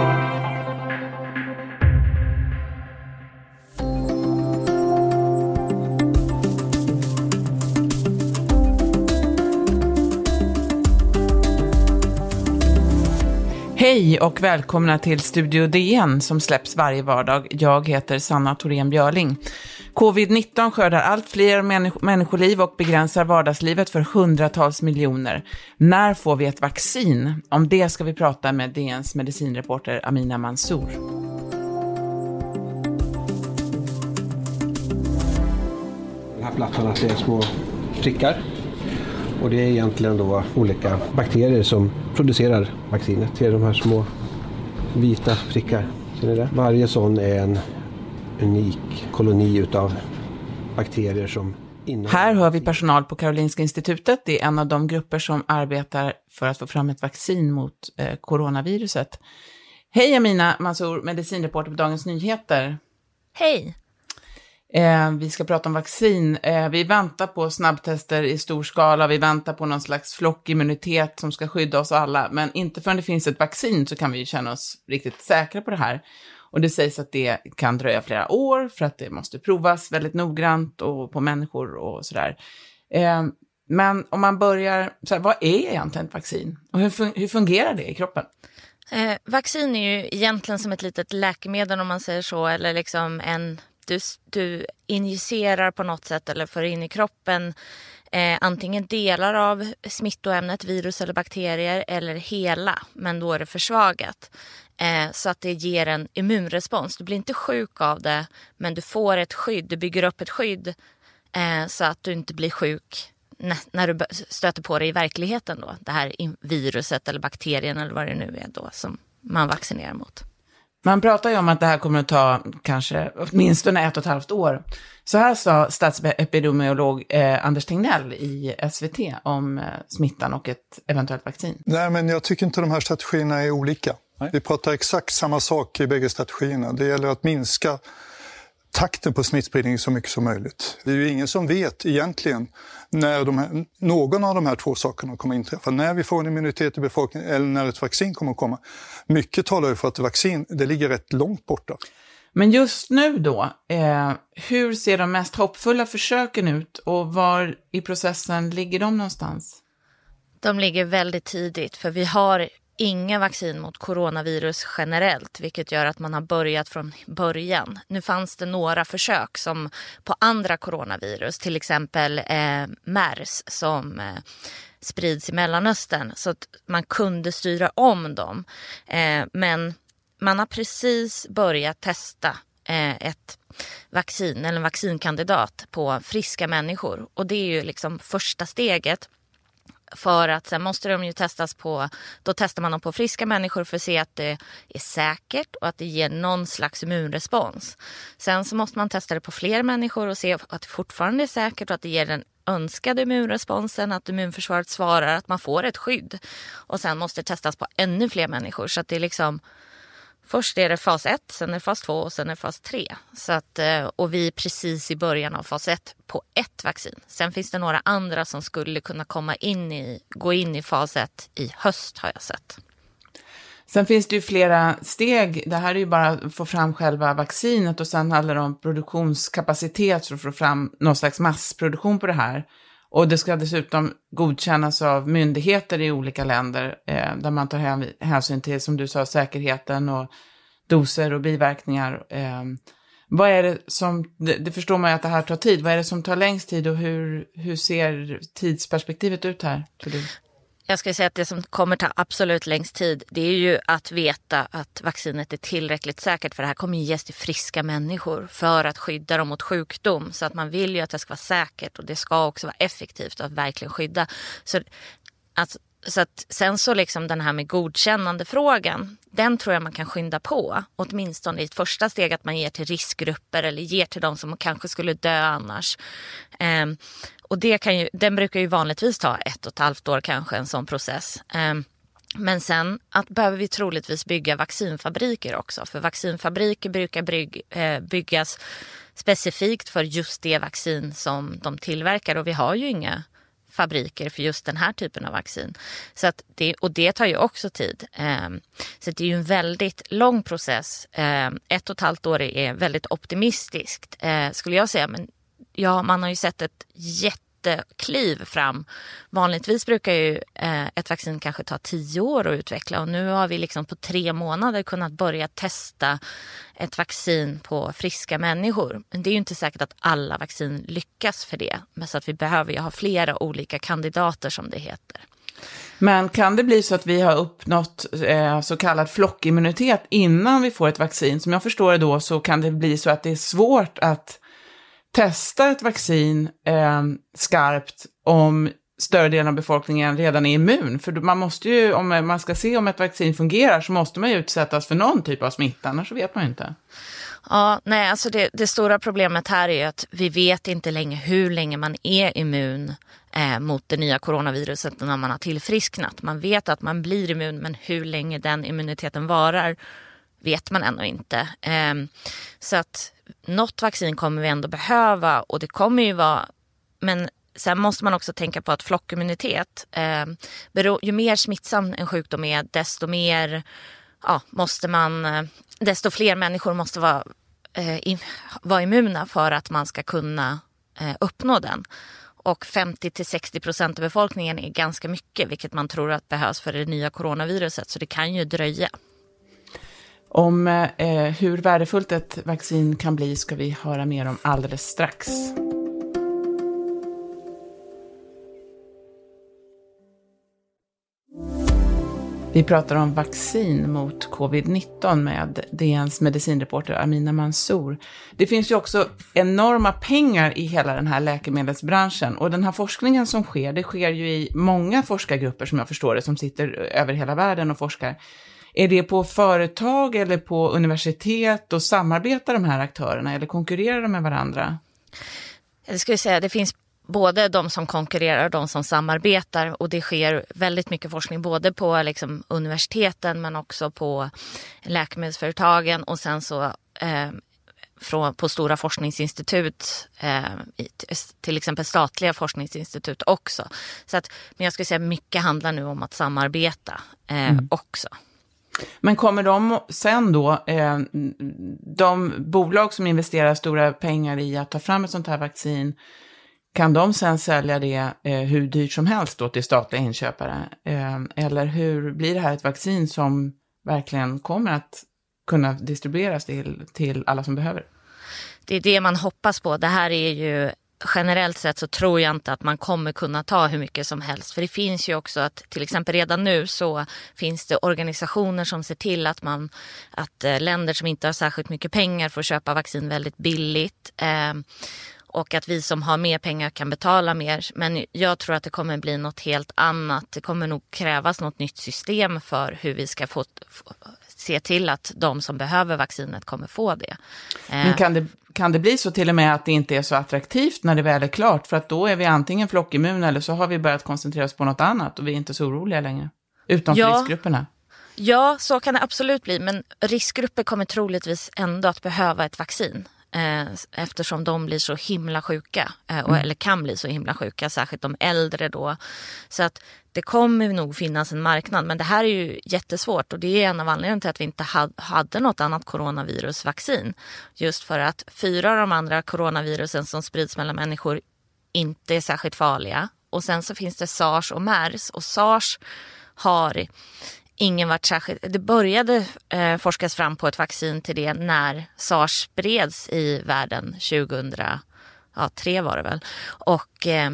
you. Hej och välkomna till Studio DN som släpps varje vardag. Jag heter Sanna Thorén Björling. Covid-19 skördar allt fler människoliv och begränsar vardagslivet för hundratals miljoner. När får vi ett vaccin? Om det ska vi prata med DNs medicinreporter Amina Mansour. Den här plattorna ser små prickar och det är egentligen då olika bakterier som producerar vaccinet. Ser de här små vita prickar? Ser ni det? Varje sån är en unik koloni utav bakterier som här hör vi personal på Karolinska institutet. Det är en av de grupper som arbetar för att få fram ett vaccin mot eh, coronaviruset. Hej Amina Mansour, medicinreporter på Dagens Nyheter. Hej. Eh, vi ska prata om vaccin. Eh, vi väntar på snabbtester i stor skala, vi väntar på någon slags flockimmunitet som ska skydda oss alla, men inte förrän det finns ett vaccin så kan vi känna oss riktigt säkra på det här. Och det sägs att det kan dröja flera år för att det måste provas väldigt noggrant och på människor och sådär. Eh, men om man börjar, så här, vad är egentligen ett vaccin? Och hur, fun hur fungerar det i kroppen? Eh, vaccin är ju egentligen som ett litet läkemedel om man säger så, eller liksom en du, du injicerar på något sätt eller får in i kroppen eh, antingen delar av smittoämnet, virus eller bakterier eller hela, men då är det försvagat. Eh, så att det ger en immunrespons. Du blir inte sjuk av det, men du får ett skydd. Du bygger upp ett skydd eh, så att du inte blir sjuk när du stöter på det i verkligheten. Då. Det här viruset eller bakterien eller vad det nu är då som man vaccinerar mot. Man pratar ju om att det här kommer att ta kanske åtminstone ett och ett halvt år. Så här sa statsepidemiolog eh, Anders Tegnell i SVT om eh, smittan och ett eventuellt vaccin. Nej, men jag tycker inte de här strategierna är olika. Nej. Vi pratar exakt samma sak i bägge strategierna. Det gäller att minska takten på smittspridning så mycket som möjligt. Det är ju ingen som vet egentligen när de här, någon av de här två sakerna kommer att inträffa. När vi får en immunitet i befolkningen eller när ett vaccin kommer att komma. Mycket talar ju för att vaccin det ligger rätt långt borta. Men just nu då, eh, hur ser de mest hoppfulla försöken ut och var i processen ligger de någonstans? De ligger väldigt tidigt för vi har inga vaccin mot coronavirus generellt, vilket gör att man har börjat från början. Nu fanns det några försök som på andra coronavirus, till exempel eh, MERS som eh, sprids i Mellanöstern, så att man kunde styra om dem. Eh, men man har precis börjat testa eh, ett vaccin eller en vaccinkandidat på friska människor och det är ju liksom första steget för att sen måste de ju testas på, då testar man dem på friska människor för att se att det är säkert och att det ger någon slags immunrespons. Sen så måste man testa det på fler människor och se att det fortfarande är säkert och att det ger den önskade immunresponsen, att immunförsvaret svarar, att man får ett skydd. Och sen måste det testas på ännu fler människor så att det är liksom Först är det fas 1, sen är det fas 2 och sen är det fas 3. Så att, eh, och vi är precis i början av fas 1 på ett vaccin. Sen finns det några andra som skulle kunna komma in i, gå in i fas 1 i höst har jag sett. Sen finns det ju flera steg. Det här är ju bara att få fram själva vaccinet och sen handlar det om produktionskapacitet för att få fram någon slags massproduktion på det här. Och det ska dessutom godkännas av myndigheter i olika länder eh, där man tar hänsyn till, som du sa, säkerheten och doser och biverkningar. Eh, vad är det som, det, det, förstår man ju att det här tar tid, vad är det som tar längst tid och hur, hur ser tidsperspektivet ut här? Jag skulle säga att det som kommer ta absolut längst tid det är ju att veta att vaccinet är tillräckligt säkert för det här kommer ju ges till friska människor för att skydda dem mot sjukdom. Så att man vill ju att det ska vara säkert och det ska också vara effektivt att verkligen skydda. Så, alltså, så att sen så liksom den här med godkännande frågan, den tror jag man kan skynda på. Åtminstone i ett första steg att man ger till riskgrupper eller ger till de som kanske skulle dö annars. Ehm, och det kan ju, den brukar ju vanligtvis ta ett och ett halvt år kanske, en sån process. Ehm, men sen att behöver vi troligtvis bygga vaccinfabriker också. För vaccinfabriker brukar bygg, eh, byggas specifikt för just det vaccin som de tillverkar. Och vi har ju inga fabriker för just den här typen av vaccin. Så att det, och det tar ju också tid. Ehm, så det är ju en väldigt lång process. Ehm, ett och ett halvt år är väldigt optimistiskt eh, skulle jag säga. Men ja, man har ju sett ett jättekliv fram. Vanligtvis brukar ju eh, ett vaccin kanske ta tio år att utveckla och nu har vi liksom på tre månader kunnat börja testa ett vaccin på friska människor. Men det är ju inte säkert att alla vaccin lyckas för det. Men så att vi behöver ju ha flera olika kandidater som det heter. Men kan det bli så att vi har uppnått eh, så kallad flockimmunitet innan vi får ett vaccin? Som jag förstår det då så kan det bli så att det är svårt att testa ett vaccin eh, skarpt om större delen av befolkningen redan är immun. För man måste ju, om man ska se om ett vaccin fungerar, så måste man ju utsättas för någon typ av smitta, annars vet man ju inte. Ja, nej, alltså det, det stora problemet här är att vi vet inte länge hur länge man är immun eh, mot det nya coronaviruset när man har tillfrisknat. Man vet att man blir immun, men hur länge den immuniteten varar vet man ännu inte. Eh, så att något vaccin kommer vi ändå behöva och det kommer ju vara, men sen måste man också tänka på att flockimmunitet, eh, beror, ju mer smittsam en sjukdom är, desto mer ja, måste man, eh, desto fler människor måste vara, eh, in, vara immuna för att man ska kunna eh, uppnå den. Och 50 till 60 procent av befolkningen är ganska mycket, vilket man tror att behövs för det nya coronaviruset, så det kan ju dröja. Om eh, hur värdefullt ett vaccin kan bli ska vi höra mer om alldeles strax. Vi pratar om vaccin mot covid-19 med DNs medicinreporter Amina Mansour. Det finns ju också enorma pengar i hela den här läkemedelsbranschen och den här forskningen som sker, det sker ju i många forskargrupper som jag förstår det, som sitter över hela världen och forskar. Är det på företag eller på universitet och samarbetar de här aktörerna eller konkurrerar de med varandra? Jag skulle säga det finns både de som konkurrerar och de som samarbetar och det sker väldigt mycket forskning både på liksom, universiteten men också på läkemedelsföretagen och sen så eh, från, på stora forskningsinstitut, eh, till exempel statliga forskningsinstitut också. Så att, men jag skulle säga mycket handlar nu om att samarbeta eh, mm. också. Men kommer de sen då, eh, de bolag som investerar stora pengar i att ta fram ett sånt här vaccin, kan de sen sälja det eh, hur dyrt som helst då till statliga inköpare? Eh, eller hur blir det här ett vaccin som verkligen kommer att kunna distribueras till, till alla som behöver? Det är det man hoppas på. Det här är ju generellt sett så tror jag inte att man kommer kunna ta hur mycket som helst. För det finns ju också att till exempel redan nu så finns det organisationer som ser till att, man, att eh, länder som inte har särskilt mycket pengar får köpa vaccin väldigt billigt. Eh, och att vi som har mer pengar kan betala mer. Men jag tror att det kommer bli något helt annat. Det kommer nog krävas något nytt system för hur vi ska få, se till att de som behöver vaccinet kommer få det. Men kan det, kan det bli så till och med att det inte är så attraktivt när det väl är klart? För att då är vi antingen flockimmuna eller så har vi börjat koncentrera oss på något annat och vi är inte så oroliga längre. Utom ja. riskgrupperna. Ja, så kan det absolut bli. Men riskgrupper kommer troligtvis ändå att behöva ett vaccin eftersom de blir så himla sjuka, eh, och, mm. eller kan bli så himla sjuka, särskilt de äldre då. Så att det kommer nog finnas en marknad, men det här är ju jättesvårt och det är en av anledningarna till att vi inte hade något annat coronavirusvaccin. Just för att fyra av de andra coronavirusen som sprids mellan människor inte är särskilt farliga. Och sen så finns det sars och mers och sars har ingen varit särskilt... Det började eh, forskas fram på ett vaccin till det när sars spreds i världen 2003 var det väl. Och, eh,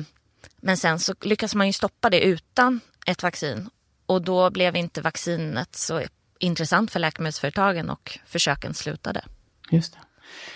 men sen så lyckas man ju stoppa det utan ett vaccin och då blev inte vaccinet så intressant för läkemedelsföretagen och försöken slutade. Just det.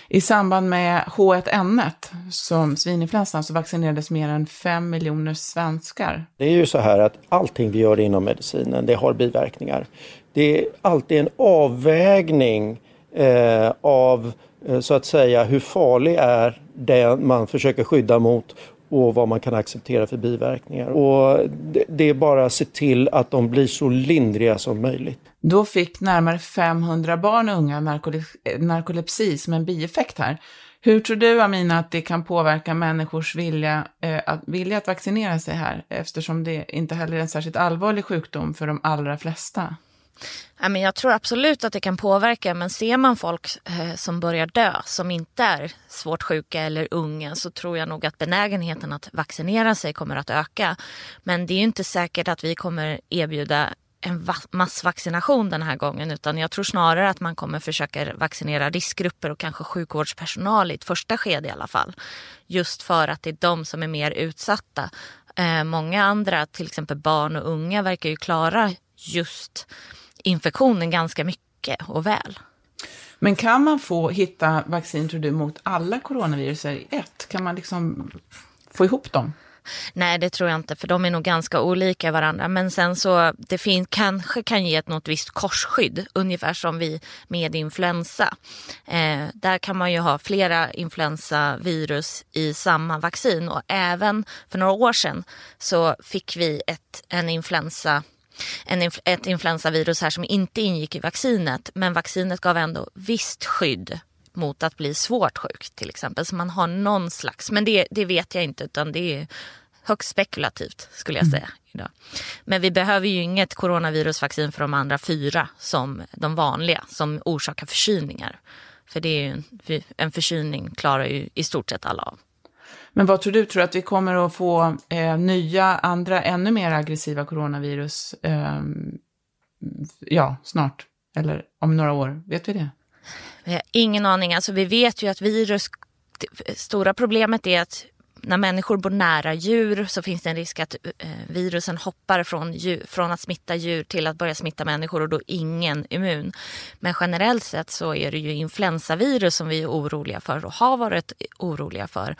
I samband med H1N1, som svininfluensan, så vaccinerades mer än 5 miljoner svenskar. Det är ju så här att allting vi gör inom medicinen, det har biverkningar. Det är alltid en avvägning eh, av eh, så att säga hur farlig är det man försöker skydda mot och vad man kan acceptera för biverkningar. Och det är bara att se till att de blir så lindriga som möjligt. Då fick närmare 500 barn och unga narkolepsi som en bieffekt här. Hur tror du, Amina, att det kan påverka människors vilja, eh, att, vilja att vaccinera sig här? Eftersom det inte heller är en särskilt allvarlig sjukdom för de allra flesta. Ja, men jag tror absolut att det kan påverka, men ser man folk eh, som börjar dö, som inte är svårt sjuka eller unga, så tror jag nog att benägenheten att vaccinera sig kommer att öka. Men det är inte säkert att vi kommer erbjuda en massvaccination den här gången utan jag tror snarare att man kommer försöka vaccinera riskgrupper och kanske sjukvårdspersonal i ett första skede i alla fall. Just för att det är de som är mer utsatta. Eh, många andra, till exempel barn och unga, verkar ju klara just infektionen ganska mycket och väl. Men kan man få hitta vaccin, tror du, mot alla coronavirus i ett? Kan man liksom få ihop dem? Nej, det tror jag inte, för de är nog ganska olika varandra. Men sen så, det fin, kanske kan ge ett något visst korsskydd, ungefär som vi med influensa. Eh, där kan man ju ha flera influensavirus i samma vaccin och även för några år sedan så fick vi ett, en influensa en, ett influensavirus här som inte ingick i vaccinet. Men vaccinet gav ändå visst skydd mot att bli svårt sjuk till exempel. Så man har någon slags, men det, det vet jag inte utan det är högst spekulativt skulle jag mm. säga. Idag. Men vi behöver ju inget coronavirusvaccin för de andra fyra som de vanliga som orsakar förkylningar. För det är ju en, en förkylning klarar ju i stort sett alla av. Men vad tror du? Tror du att vi kommer att få eh, nya, andra, ännu mer aggressiva coronavirus eh, ja, snart? Eller om några år? Vet vi det? Vi har ingen aning. Alltså, vi vet ju att virus... Det stora problemet är att när människor bor nära djur så finns det en risk att eh, virusen hoppar från, djur, från att smitta djur till att börja smitta människor och då ingen immun. Men generellt sett så är det ju influensavirus som vi är oroliga för och har varit oroliga för.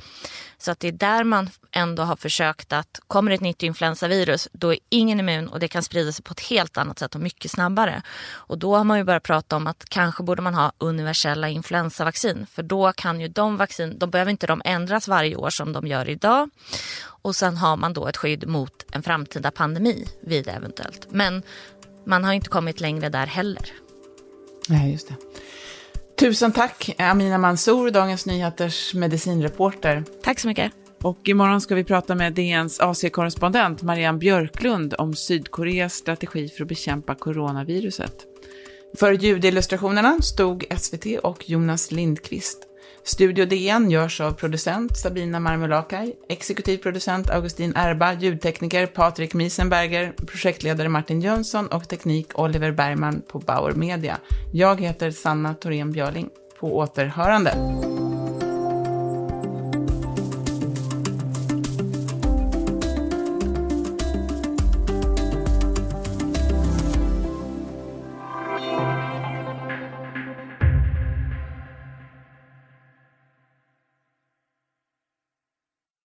Så att det är där man ändå har försökt att kommer ett nytt influensavirus då är ingen immun och det kan sprida sig på ett helt annat sätt och mycket snabbare. Och då har man ju börjat prata om att kanske borde man ha universella influensavaccin för då kan ju de vaccin, de behöver inte de ändras varje år som de gör gör idag. Och sen har man då ett skydd mot en framtida pandemi vid eventuellt. Men man har inte kommit längre där heller. Nej, just det. Tusen tack Amina Mansour, Dagens Nyheters medicinreporter. Tack så mycket. Och imorgon ska vi prata med DNs AC-korrespondent Marianne Björklund om Sydkoreas strategi för att bekämpa coronaviruset. För ljudillustrationerna stod SVT och Jonas Lindqvist. Studio DN görs av producent Sabina Marmulakai, exekutiv producent Augustin Erba, ljudtekniker Patrik Miesenberger, projektledare Martin Jönsson och teknik Oliver Bergman på Bauer Media. Jag heter Sanna Thorén Björling. På återhörande.